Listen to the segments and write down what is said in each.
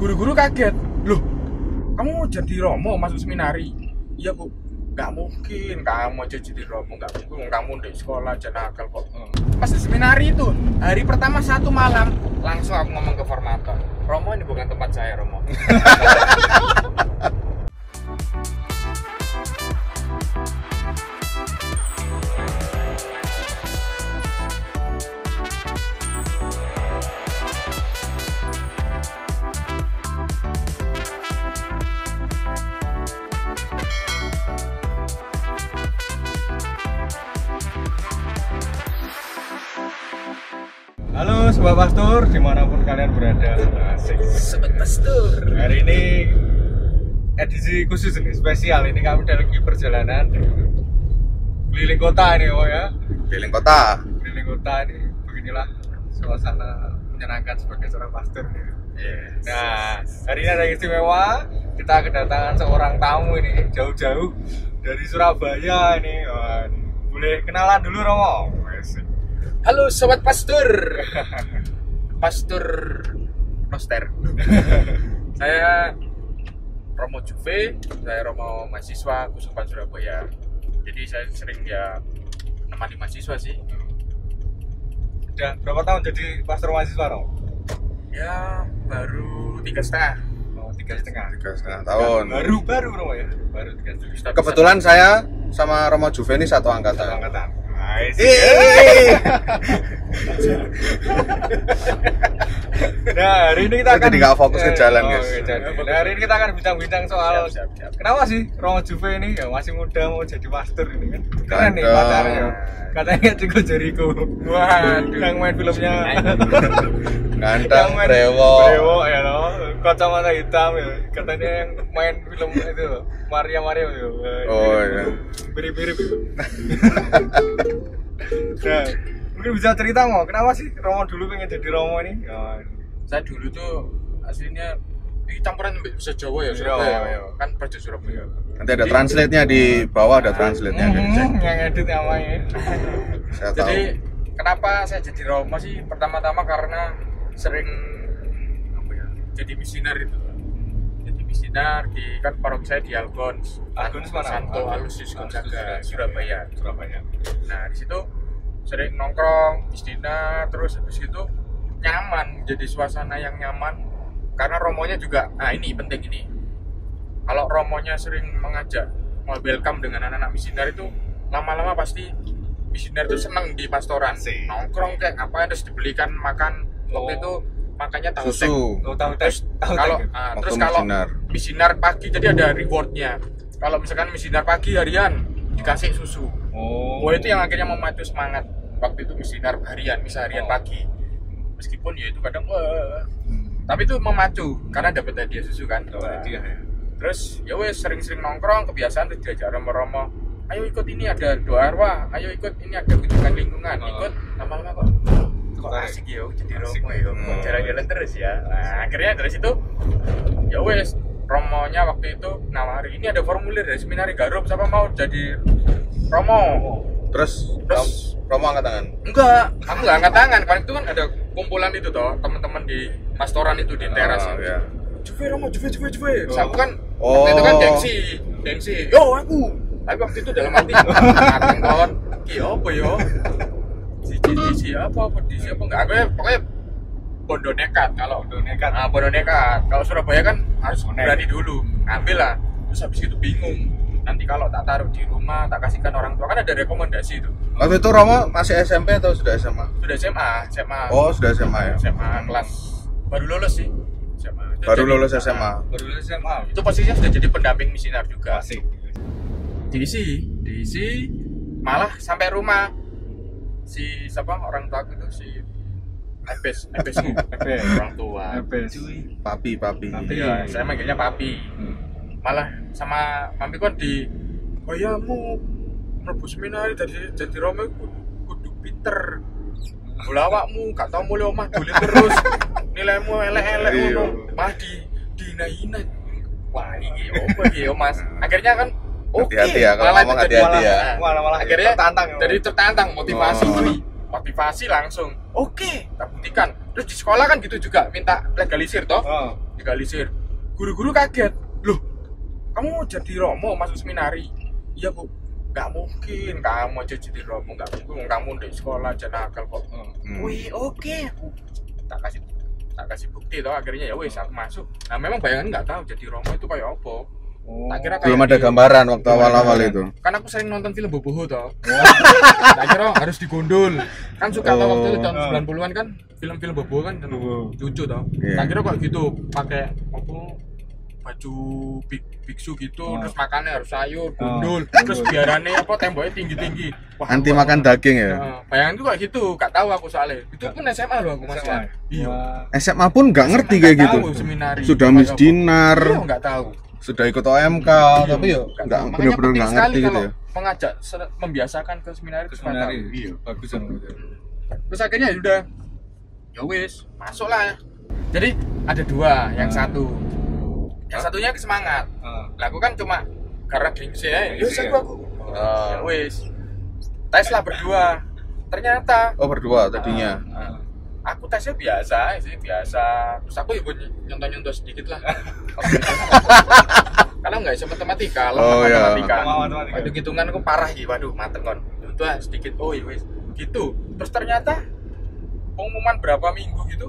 guru-guru kaget. Loh kamu jadi romo masuk seminari? Iya bu. Nggak mungkin. Kamu aja jadi romo nggak mungkin. Kamu di sekolah aja nakal kok. Pas di seminari itu hari pertama satu malam langsung aku ngomong ke formator. Romo ini bukan tempat saya romo Halo Sobat Pastor, di mana pun kalian berada. Asik. Sobat pastor Hari ini edisi khusus nih, spesial. Ini kami lagi perjalanan. Keliling kota nih oh ya. Keliling kota. Keliling kota nih, beginilah suasana menyenangkan sebagai seorang pastor nih. Nah, hari ini ada istimewa. Kita kedatangan seorang tamu ini Jauh-jauh dari Surabaya ini. Wah, ini. Boleh kenalan dulu Romo. Halo sobat pastor pastor Noster. Saya Romo Juve saya Romo mahasiswa Kusupan Surabaya. Jadi saya sering ya nemani mahasiswa sih. Udah berapa tahun jadi pastor mahasiswa Romo? ya baru tiga setengah. Oh, tiga setengah. Tiga setengah tahun. Baru baru Romo ya? Baru tiga setengah. Kebetulan saya sama Romo Juve ini satu satu angkatan angkatan Nice. Nah hari ini kita akan jadi nggak fokus ke Eh, jalan, oh, guys. nah hari ini kita akan bincang-bincang soal Siap, siap, siap. kenapa sih Romo Juve ini ya masih muda mau jadi pastor ini kan? Keren nih pacarnya. Katanya Chico Jericho. Waduh. yang main filmnya. Ganteng yang main brewo brewo ya kacamata hitam ya. Katanya yang main film itu Maria Maria ya Oh, iya. mirip-mirip ya. nah, mungkin bisa cerita mau kenapa sih Romo dulu pengen jadi Romo ini? Ya, saya dulu tuh aslinya ini campuran bahasa Jawa ya Surabaya. iya. kan Praja Surabaya. Nanti ada translate nya di bawah ada translate nya Hmm, yang edit namanya saya tahu. jadi kenapa saya jadi Romo sih? Pertama-tama karena sering ya jadi misioner itu. Jadi misioner di kan paroki saya di Algons. Algons mana? Santo. Alusius Gonzaga Surabaya. Surabaya. Surabaya. Nah di situ sering nongkrong istina terus habis itu nyaman jadi suasana yang nyaman. Karena romonya juga nah ini penting ini. Kalau romonya sering mengajak mau welcome dengan anak-anak misioner itu lama-lama pasti misioner itu seneng di pastoran. Nongkrong kayak ngapain terus dibelikan makan. Waktu Oh. itu makanya tahu susu. oh tahu terus tahu kalau tahu ah, terus kalau misioner pagi jadi ada rewardnya. Kalau misalkan misioner pagi harian dikasih susu. Oh. Wah itu yang akhirnya memacu semangat. Waktu itu misinar harian, bisa harian Oh. pagi. Meskipun ya itu kadang wah, tapi itu memacu karena dapat hadiah susu kan. Oh, ya. Terus ya wes sering-sering nongkrong kebiasaan terus diajak romo-romo. Ayo ikut ini ada doa arwah, ayo ikut ini ada kunjungan lingkungan, Oh. ikut lama-lama kok kok asik ya jadi Asik. romo ya, kok Hmm. jalan-jalan terus ya. Nah, akhirnya dari situ ya wes romonya waktu itu nawari ini ada formulir dari seminari Garup siapa mau jadi romo terus Terus- Rom- Romo angkat tangan Enggak, aku enggak angkat tangan. Kemarin itu kan ada kumpulan itu toh, teman-teman di pastoran itu di teras. Ah, itu. ya. Juve Romo, Juve, Juve, Juve. Oh. Aku kan Oh. waktu itu kan gengsi, gengsi. Yo aku. Tapi waktu itu dalam hati, mateng kon. Ki apa yo? Si si si, si apa apa di siapa enggak? Aku ya, pokoknya bondo nekat kalau Bondo nekat. Ah, bondo nekat. Kalau Surabaya kan harus Bonek. berani dulu. Ambil lah. Terus habis itu bingung. Nanti kalau tak taruh di rumah, tak kasihkan orang tua kan ada rekomendasi itu. waktu itu Romo masih SMP atau sudah SMA Sudah SMA, SMA. oh sudah SMA ya SMA kelas baru lulus sih SMA. Itu baru jadi- lulus SMA Nah, baru lulus SMA itu posisinya sudah jadi pendamping misinar juga asik diisi diisi malah sampai rumah si siapa orang tua aku itu si Ebes Ebesku Ebes. orang tua Ebes. Cuy. papi papi Papi. iya saya manggilnya papi Hmm. malah sama mami kan di oh ya mu mlebu seminar jadi jadi romo kudu, pinter Bola awakmu gak tau mulai omah dolen terus nilaimu elek-elek Iya. ngono mah di dina-ina wah iki opo iki yo Mas akhirnya kan oke Hati-hati ya, kalau malah ngomong hati-hati ya. malah- Malah- akhirnya tertantang ya. jadi tertantang motivasi Oh. cuy motivasi langsung. Oke. Tak buktikan. Terus di sekolah kan gitu juga minta legalisir toh? Oh. Digalisir guru-guru kaget. Loh kamu mau jadi romo masuk seminari? Iya bu. Nggak mungkin. Kamu aja jadi romo nggak mungkin. Kamu di sekolah aja nakal kok. Hmm. wih oke. Tak kasih tak kasih bukti toh akhirnya. Ya wis aku masuk. Nah memang bayangan nggak tahu jadi romo itu kayak apa tak kira kayak belum ada di- gambaran waktu awal-awal Iya. itu kan aku sering nonton film boboho toh tak kira harus digondol kan suka tau waktu itu tahun Oh. 90-an kan film-film boboho kan Boboho. lucu toh Iya. tak kira kok gitu pakai apa baju bik biksu gitu Oh. terus makannya harus sayur gondol gondol. terus biarannya apa temboknya tinggi-tinggi Wah, anti aku- makan daging ya Nah, bayangan itu kayak gitu gak tahu aku soalnya itu pun SMA loh aku masih SMA. iya Wah. SMA pun nggak ngerti SMA kayak gitu tahu seminari. sudah Nggak mis tahu. dinar iya nggak tahu sudah ikut OMK tapi ya Nggak benar-benar nggak ngerti gitu ya mengajak membiasakan ke seminari Ke seminari. tahu. iya Bagus kan. terus akhirnya ya udah ya wis masuk lah jadi ada dua yang Hmm. satu yang satunya semangat Ah. lah aku kan cuma karena gengsi ya ya wis aku ya? aku Ah. ya wis tes lah berdua ternyata oh berdua tadinya Ah, aku tesnya biasa sih biasa. Terus aku ya nyontoh nyontoh sedikit lah. Karena nggak bisa matematika lah Oh, iya. matematika. Matematika. waktu hitungan aku parah gitu waduh mateng kon. Itu lah sedikit oh iya wis. Gitu. Terus ternyata pengumuman berapa minggu gitu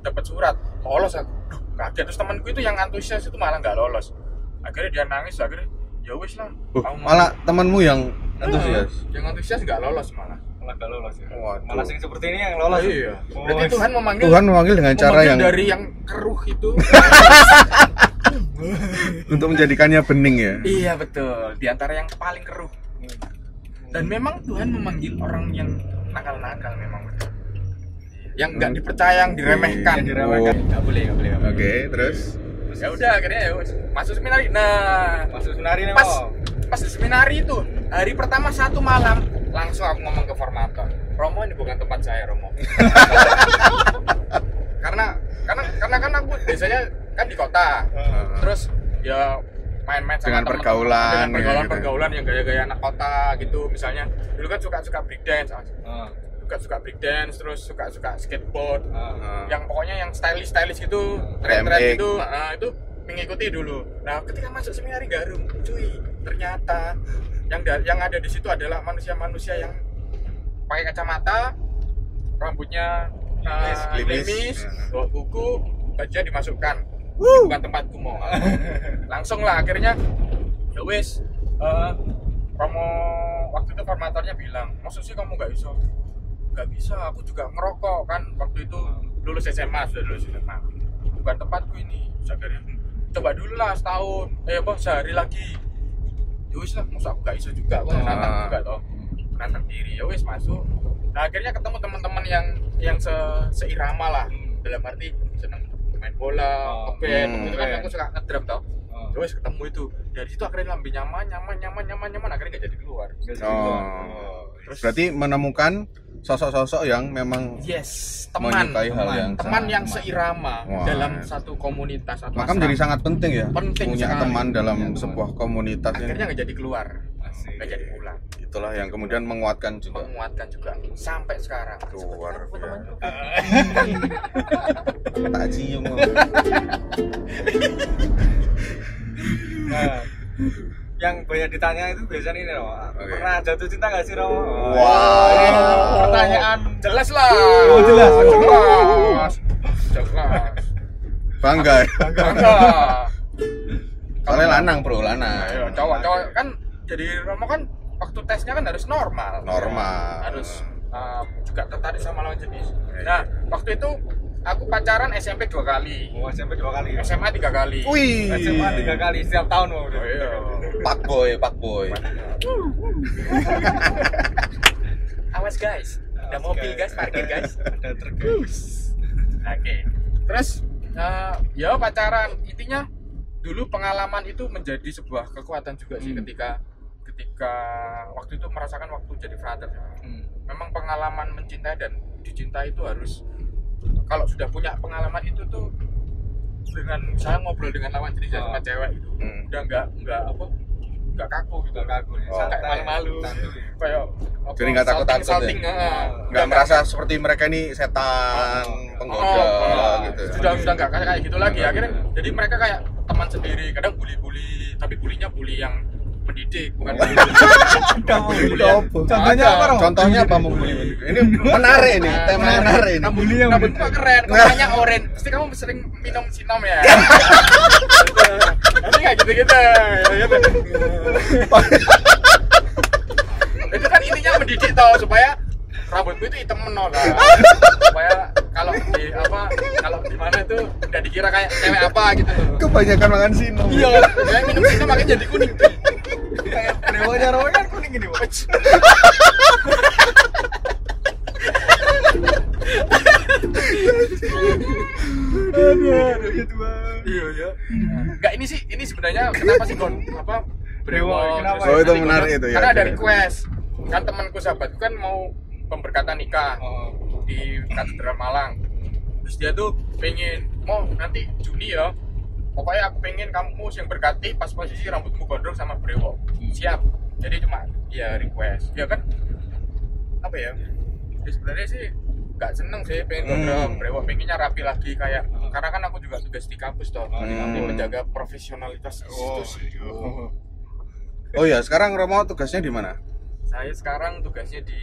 dapat surat. Lolos aku. Duh, kaget. Terus temanku itu yang antusias itu malah nggak lolos. Akhirnya dia nangis akhirnya ya wis lah. Oh, mau- malah temanmu yang antusias? Ah, yang antusias nggak lolos malah Malah gak lolos ya. Waduh. Malah yang seperti ini yang lolos. iya Oh, berarti. Tuhan memanggil Tuhan memanggil dengan cara memanggil yang dari yang keruh itu untuk menjadikannya bening ya iya betul di antara yang paling keruh dan memang Tuhan memanggil orang yang nakal-nakal memang betul yang nggak dipercaya yang diremehkan Yang diremehkan. Nggak boleh, nggak boleh. nggak boleh. oke terus ya udah akhirnya ya masuk seminari nah Masuk seminari nih, pas. Pas di seminari itu hari pertama satu malam. Langsung aku ngomong ke formator Romo ini bukan tempat saya Romo. Karena karena karena kan aku biasanya kan di kota. Terus ya main-main sama Dengan temen- pergaulan, dengan pergaulan gitu. pergaulan yang gaya-gaya anak kota gitu misalnya. Dulu kan suka suka break dance Ah. suka suka break dance terus suka suka skateboard. Ah. yang pokoknya yang stylish stylish gitu tren tren BMX. gitu nah, itu mengikuti dulu. Nah ketika masuk seminari garum cuy. Ternyata yang da- yang ada di situ adalah manusia-manusia yang pakai kacamata rambutnya Klimis, uh, klimis. klimis Hmm. bawa buku bajunya dimasukkan. Ini bukan tempatku mau langsung lah akhirnya ya wes eh, kamu waktu itu formatornya bilang maksud sih kamu nggak bisa? Nggak bisa aku juga ngerokok kan. Waktu itu lulus SMA sudah lulus SMA bukan tempatku ini Terus akhirnya. "Hmm, coba dulu lah setahun. Eh apa sehari lagi. Ya wis lah masa aku nggak bisa juga aku Ah. nantang juga toh. Nantang diri ya wis masuk. Nah akhirnya ketemu teman-teman yang yang se seirama lah. Dalam arti seneng main bola, Oh, ngeband, hmm, itu kan. Aku suka ngedrum tau Ah. ya wis ketemu itu. Dari situ akhirnya lebih nyaman nyaman nyaman nyaman. Nyaman akhirnya gak jadi keluar. Oh berarti menemukan sosok-sosok yang memang yes teman menyukai hal yang teman yang seirama Wah. dalam satu komunitas atau maka menjadi sangat penting ya Penting punya sekali. teman dalam teman. sebuah komunitas akhirnya yang nggak jadi keluar. Nggak jadi pulang. Itulah yang kemudian menguatkan juga. Menguatkan juga. Sampai sekarang. Luar Seperti apa, biasa. tak cium. Nah, yang banyak ditanya itu biasanya ini loh. Oke. Pernah jatuh cinta gak sih Romo? Wow. Ini pertanyaan jelas lah Oh, jelas. jelas jelas bangga ya bangga soalnya lanang bro lanang Ayo, cowok cowok kan jadi Romo kan waktu tesnya kan harus normal Normal. harus uh, juga tertarik sama lawan jenis nah waktu itu aku pacaran SMP dua kali Oh, SMP dua kali ya? SMA tiga kali wih SMA tiga kali setiap tahun mau Oh, iya. Pak boy pak boy awas guys ada mobil guys parkir guys Ada truk guys. Oke. Terus eh, ya pacaran intinya dulu pengalaman itu menjadi sebuah kekuatan juga sih Hmm. ketika ketika waktu itu merasakan waktu jadi frater. Hmm. Memang pengalaman mencintai dan dicintai itu harus kalau sudah punya pengalaman itu tuh dengan saya ngobrol dengan lawan jenis Oh. sama cewek itu Hmm. udah nggak nggak apa nggak kaku gitu Gak kaku ya. Oh. santai. Malu-malu. Kayak Jadi nggak takut-takut salting, ya? salting, heeh. nggak merasa seperti mereka ini setan penggoda Oh, oh, gitu sudah sudah nggak kayak kayak gitu lagi akhirnya jadi mereka kayak teman sendiri kadang bully-bully tapi bulinya bully yang mendidik bukan Contohnya apa, contohnya apa mau beli ini menarik ini Nah, tema menarik ini Kamu yang Rambut keren, katanya oren. Pasti kamu sering minum sinom ya. Nanti kayak ya gitu. itu kan intinya mendidik toh supaya rambutku itu hitam menol kan. Supaya kalau di apa kalau di mana itu udah dikira kayak cewek apa gitu kebanyakan makan sino Iya, saya minum sinom makanya jadi kuning. Kayak Roy kan kuning gini, Pak. Iya ya. Enggak ini sih ini sebenarnya kenapa sih Gon apa Brewok, kenapa? Oh, itu Nanti menarik itu ya. Karena ada request. Kan temanku sahabatku kan mau pemberkatan nikah Oh. di Katedral Malang. Terus dia tuh pengen mau nanti Juni ya. Pokoknya aku pengen kamu yang berkati pas posisi rambutmu gondrong sama brewok. Siap. Jadi cuma ya request. Ya kan apa ya? Ya sebenarnya sih nggak seneng sih pengen Hmm. gondrong brewok pengennya rapi lagi kayak karena kan aku juga tugas di kampus toh Oh, Hmm. menjaga profesionalitas Oh, institusi iya. oh ya sekarang Romo tugasnya di mana saya sekarang tugasnya di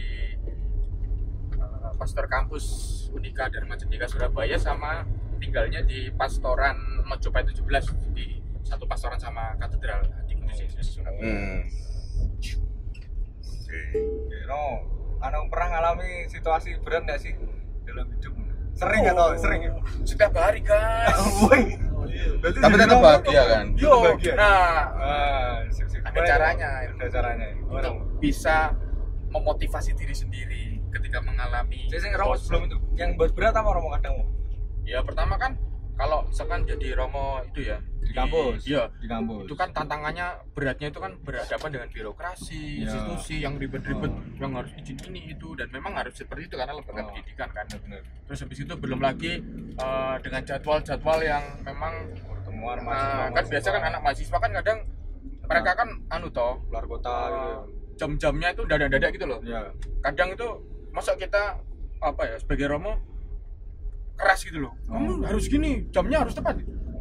uh, pastor kampus Unika Dharma Cendika Surabaya sama tinggalnya di pastoran Mojopahit 17 di satu pastoran sama katedral di Kudus Yesus Surabaya hmm. Oke, no. Anu pernah ngalami situasi berat nggak sih dalam hidup? Sering atau sering? setiap hari guys Woi. Berarti tapi tetap bahagia kan yo Tetap bahagia. nah Ah, sip, sip. Ada caranya. Ada caranya. Untuk bisa memotivasi diri sendiri ketika mengalami Jadi Romo sebelum itu, yang buat berat apa Romo kadang? Ya pertama kan kalau misalkan jadi Romo itu ya Di kampus. iya Di kampus. itu kan tantangannya beratnya itu kan berhadapan dengan birokrasi Ya. institusi yang ribet-ribet Oh. yang harus izin ini itu dan memang harus seperti itu karena lembaga Oh. pendidikan kan benar. terus habis itu belum lagi eh, dengan jadwal-jadwal yang memang Pertemuan eh, mahasiswa. kan biasa kan anak mahasiswa kan kadang mereka kan anu toh keluar kota gitu. eh, jam-jamnya itu dadak-dadak gitu loh Ya. kadang itu masa kita apa ya sebagai Romo keras gitu loh kamu Oh. harus gini jamnya harus tepat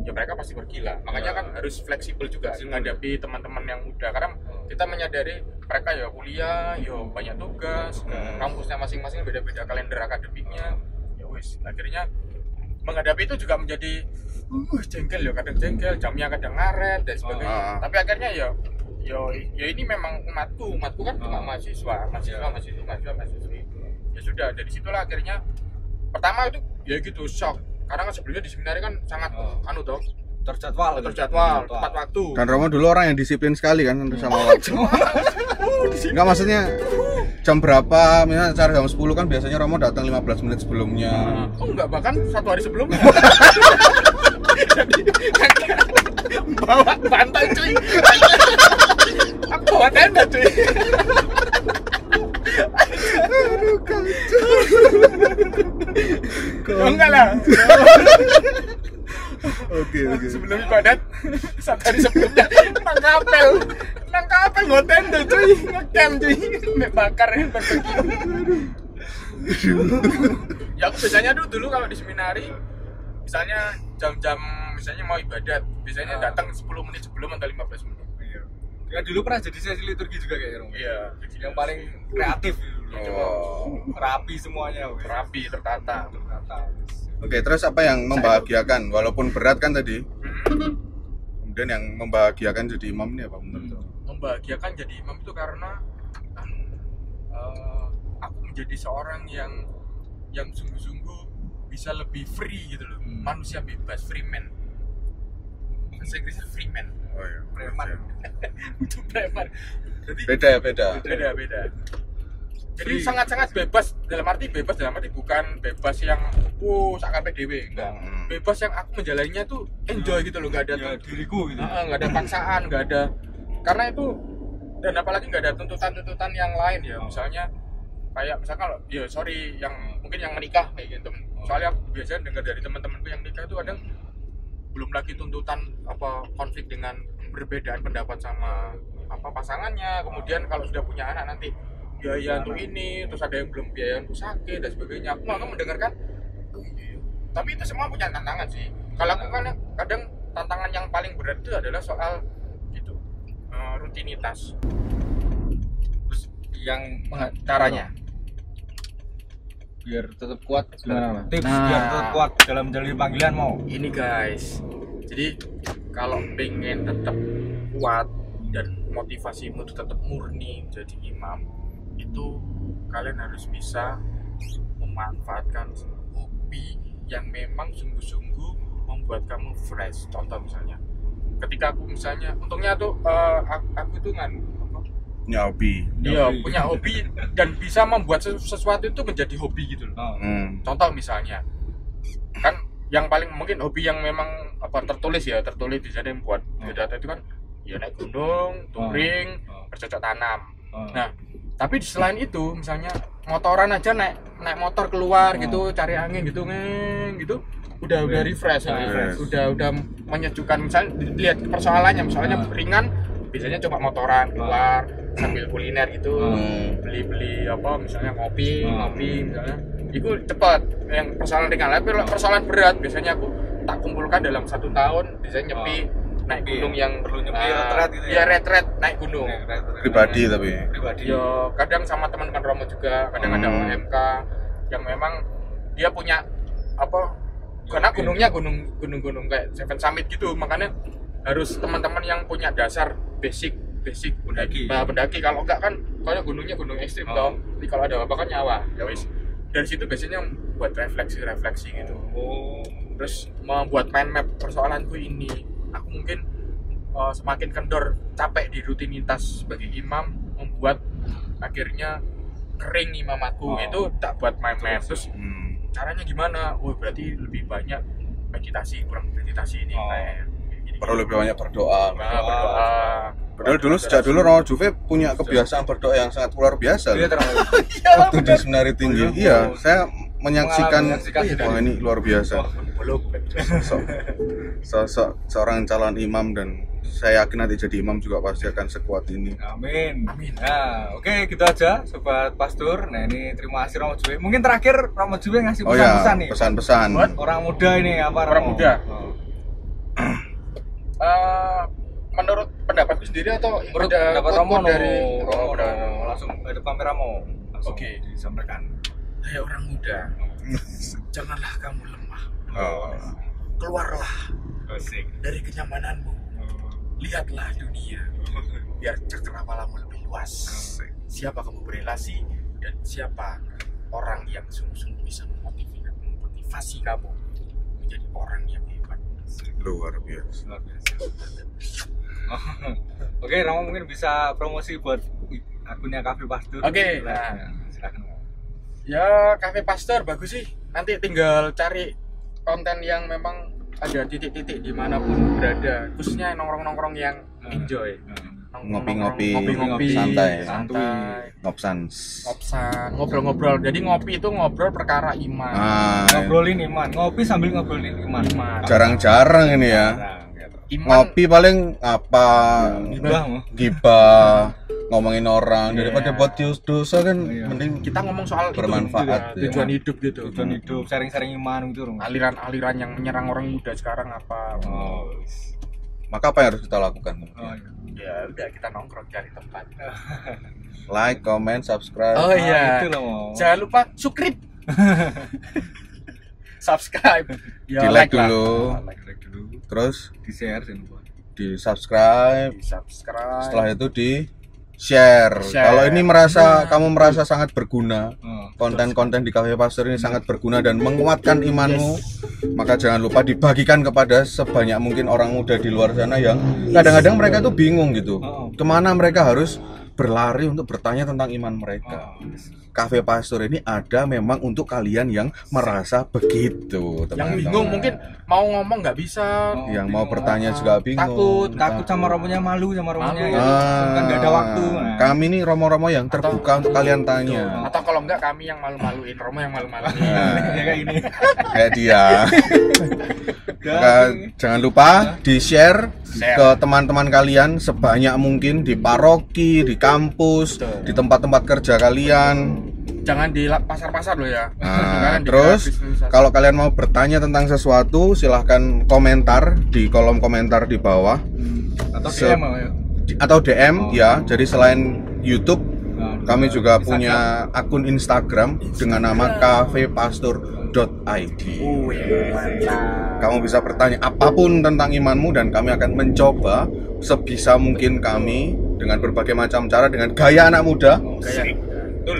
ya mereka pasti bergila makanya Ya. kan harus fleksibel juga Fleksibel. menghadapi teman-teman yang muda karena kita menyadari mereka ya kuliah ya banyak tugas Hmm. kampusnya masing-masing beda-beda kalender akademiknya ya wis akhirnya menghadapi itu juga menjadi uh jengkel ya kadang jengkel jamnya kadang ngaret dan sebagainya Ah. tapi akhirnya ya yo ya ini memang umatku umatku kan cuma Ah. mahasiswa mahasiswa Ya. mahasiswa mahasiswa mahasiswi ya sudah dari situlah akhirnya pertama itu ya gitu shock. Karena kan sebelumnya di seminari kan sangat Oh. anu toh Terjadwal. gitu. terjadwal tepat waktu. Dan Romo dulu orang yang disiplin sekali kan sama waktu. Enggak maksudnya jam berapa misalnya acara jam 10 kan biasanya Romo datang 15 menit sebelumnya. Oh enggak bahkan satu hari sebelumnya. Jadi bawa bantal cuy. Aku bawa tenda cuy Oh, enggak lah. Oke oke. Sebelum ibadat satu hari sebelumnya nang kapel. Nang kapel nggak tenda cuy. Ngecamp cuy. Mek bakar barbecue ya aku biasanya dulu dulu kalau di seminari misalnya jam-jam misalnya mau ibadat biasanya Ah. datang 10 menit sebelum atau 15 menit. Iya. Ya dulu pernah jadi sesi liturgi juga kayak Romo. iya Yang paling kreatif. Oh. Rapi semuanya. wes. rapi tertata Tertata. oke terus apa yang membahagiakan walaupun berat kan tadi Hmm. kemudian yang membahagiakan jadi imam ini apa menurut Romo? membahagiakan jadi imam itu karena eh, aku menjadi seorang yang yang sungguh-sungguh bisa lebih free gitu loh Hmm. manusia bebas free man bahasa Inggrisnya free man oh iya Preman. itu preman jadi beda ya beda beda beda jadi sangat-sangat bebas dalam arti bebas dalam arti bukan bebas yang wow sakar PDW enggak. Hmm. bebas yang aku menjalaninya tuh enjoy gitu loh nggak ada Ya, diriku gitu. Heeh, nggak ada paksaan nggak ada. Karena itu dan apalagi nggak ada tuntutan-tuntutan yang lain ya. Misalnya kayak misalkan kalau ya sorry yang mungkin yang menikah kayak gitu. Soalnya aku biasanya dengar dari teman-temanku yang nikah itu kadang belum lagi tuntutan apa konflik dengan perbedaan pendapat sama apa pasangannya. Kemudian kalau sudah punya anak nanti biaya untuk ini terus ada yang belum biaya untuk sakit dan sebagainya. Aku malah mendengarkan "Oh, iya, iya." tapi itu semua punya tantangan sih. Kalau aku kan kadang tantangan yang paling berat itu adalah soal gitu eh, rutinitas. Terus yang caranya? Biar tetap kuat gimana tips Nah. biar tetap kuat dalam menjalani panggilan mau. Ini guys. Jadi kalau pengen tetap kuat dan motivasimu itu tetap murni jadi imam itu kalian harus bisa memanfaatkan hobi yang memang sungguh-sungguh membuat kamu fresh contoh misalnya ketika aku misalnya untungnya tuh eh, aku, aku tuh ngan apa, nyobi iya Hobi. punya hobi dan bisa membuat sesu- sesuatu itu menjadi hobi gitu loh oh. hmm. contoh misalnya kan yang paling mungkin hobi yang memang apa tertulis ya tertulis di sana yang buat Hmm. data itu kan ya naik gunung touring Oh. bercocok tanam Oh. nah tapi selain itu misalnya motoran aja naik naik motor keluar Oh. gitu cari angin gitu ngeng gitu udah udah refresh, Udah ya. refresh. udah udah menyejukkan misalnya lihat persoalannya misalnya Oh. ringan biasanya coba motoran keluar sambil kuliner gitu Hmm. beli beli apa misalnya ngopi Hmm. ngopi misalnya itu cepat yang persoalan ringan tapi persoalan berat biasanya aku tak kumpulkan dalam satu tahun biasanya nyepi naik gunung ya? yang Perlu nyepi ah, retret gitu ya? iya retret naik gunung. pribadi tapi. Pribadi. Yo kadang sama teman-teman Romo juga kadang ada Hmm. OMK yang memang dia punya apa Ya, karena gunungnya gunung gunung gunung kayak Seven Summit gitu makanya harus teman-teman yang punya dasar basic basic Pendaki. Nah, pendaki. Kalau enggak kan kalau gunungnya gunung ekstrim Oh. toh Jadi kalau ada apa kan nyawa ya wis. Dari situ biasanya buat refleksi refleksi gitu. Oh. Terus membuat mind map persoalanku ini aku mungkin uh, semakin kendor capek di rutinitas sebagai imam membuat akhirnya kering imamatku Oh. itu tak buat mind map terus hmm. caranya gimana oh berarti lebih banyak meditasi kurang meditasi ini Oh. kayak gini. perlu lebih banyak berdoa Nah, berdoa padahal dulu sejak dulu Romo Juve punya kebiasaan berdoa yang sangat luar biasa Iya terlalu. waktu di seminari tinggi Oh, iya. iya saya menyaksikan Menyaksikan wah ini luar biasa Oh, sosok sosok seorang calon imam dan saya yakin nanti jadi imam juga pasti akan sekuat ini Amin. Nah, oke gitu aja sobat pastor. Nah, ini terima kasih Romo Juwe. Mungkin terakhir Romo Juwe ngasih oh ya pesan-pesan nih. pesan-pesan Buat Orang muda ini apa Orang Romo? muda. Oh. Eh, menurut pendapatku sendiri atau Menurut ada pendapat Romo dari Romo, oh, no. Romo. langsung ada kamera Romo. Oke. disampaikan. Hai orang muda, janganlah kamu lemah. oh. Keluarlah Asik. dari kenyamananmu. Oh. Lihatlah dunia, biar cakrawalamu lebih luas. Siapa kamu berelasi dan siapa orang yang sungguh-sungguh bisa memotivasi, memotivasi kamu menjadi orang yang hebat. luar biasa Luar biasa. Oh. Oke, Romo mungkin bisa promosi buat akunnya Cafe Pastor. Oke, Silakan. nah. Ya, Cafe Pastor bagus sih. Nanti tinggal cari konten yang memang ada titik-titik di mana pun berada. Khususnya nongkrong-nongkrong yang enjoy. Ngopi-ngopi, ngopi-ngopi, santai. santai, ngopsans ngopsan, ngobrol-ngobrol. Jadi ngopi itu ngobrol perkara iman. ah, Ngobrolin iman, ngopi sambil ngobrolin iman. Iman. jarang-jarang ini ya Iman ngopi paling apa Gibah, gibah ngomongin orang Iya. daripada buat dos- dosa kan Iya. mending kita ngomong soal itu, Bermanfaat, gitu ya, tujuan hidup gitu. tujuan hidup, sharing-sharing iman gitu. Aliran-aliran yang menyerang orang muda sekarang apa? Oh, maka apa yang harus kita lakukan oh iya. Ya udah kita nongkrong cari tempat. like comment subscribe Oh Ah, iya. itu loh. Jangan lupa subscribe. subscribe. Ya, Di like dulu. Ah, like. Like dulu, terus di share jangan lupa. di subscribe Di subscribe. setelah itu di share, Share. kalau ini merasa Nah. kamu merasa sangat berguna Oh. konten-konten di Cafe Pastor ini sangat berguna dan menguatkan imanmu maka jangan lupa dibagikan kepada sebanyak mungkin orang muda di luar sana yang kadang-kadang mereka tuh bingung gitu Oh. ke mana mereka harus berlari untuk bertanya tentang iman mereka Oh. Cafe Pastor ini ada memang untuk kalian yang merasa begitu yang teman-teman. bingung mungkin mau ngomong nggak bisa. Oh. yang mau bertanya juga bingung Takut, Takut sama romonya malu sama romonya Malu. ya. kan nggak ada waktu. Ah, Nah. Kami nih romo-romo yang terbuka untuk kalian tanya. Atau kalau enggak kami yang malu-maluin, Romo yang malu-maluin. Nah. ya kayak ini. Kayak dia. Maka jangan lupa di share Share. ke teman-teman kalian sebanyak mungkin di paroki, di kampus, Betul. di tempat-tempat kerja kalian. Jangan di pasar-pasar loh ya. Nah, terus kalau kalian mau bertanya tentang sesuatu, silahkan komentar di kolom komentar di bawah atau Se- DM ya atau DM Oh. ya. Jadi selain YouTube, Nah, kami juga Instagram. punya akun Instagram dengan nama kafepastor.id. Wih, mantap. Kamu bisa bertanya apa pun tentang imanmu dan kami akan mencoba sebisa mungkin kami dengan berbagai macam cara dengan gaya anak muda betul.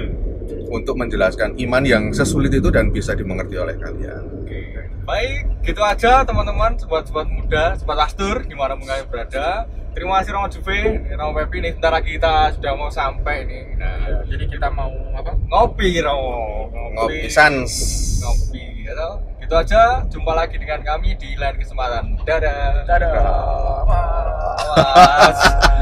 untuk menjelaskan iman yang sesulit itu dan bisa dimengerti oleh kalian. Oke. Baik, gitu aja teman-teman, sobat-sobat muda, sobat Astur, di mana pun kalian berada. Terima kasih Romo Juve, Romo Pepi nih, sebentar lagi kita sudah mau sampai nih. Nah, Jadi kita mau apa? ngopi Romo, Ngopi sans. ngopi, gitu. Gitu aja, jumpa lagi dengan kami di lain kesempatan. Dadah. Dadah. Awas.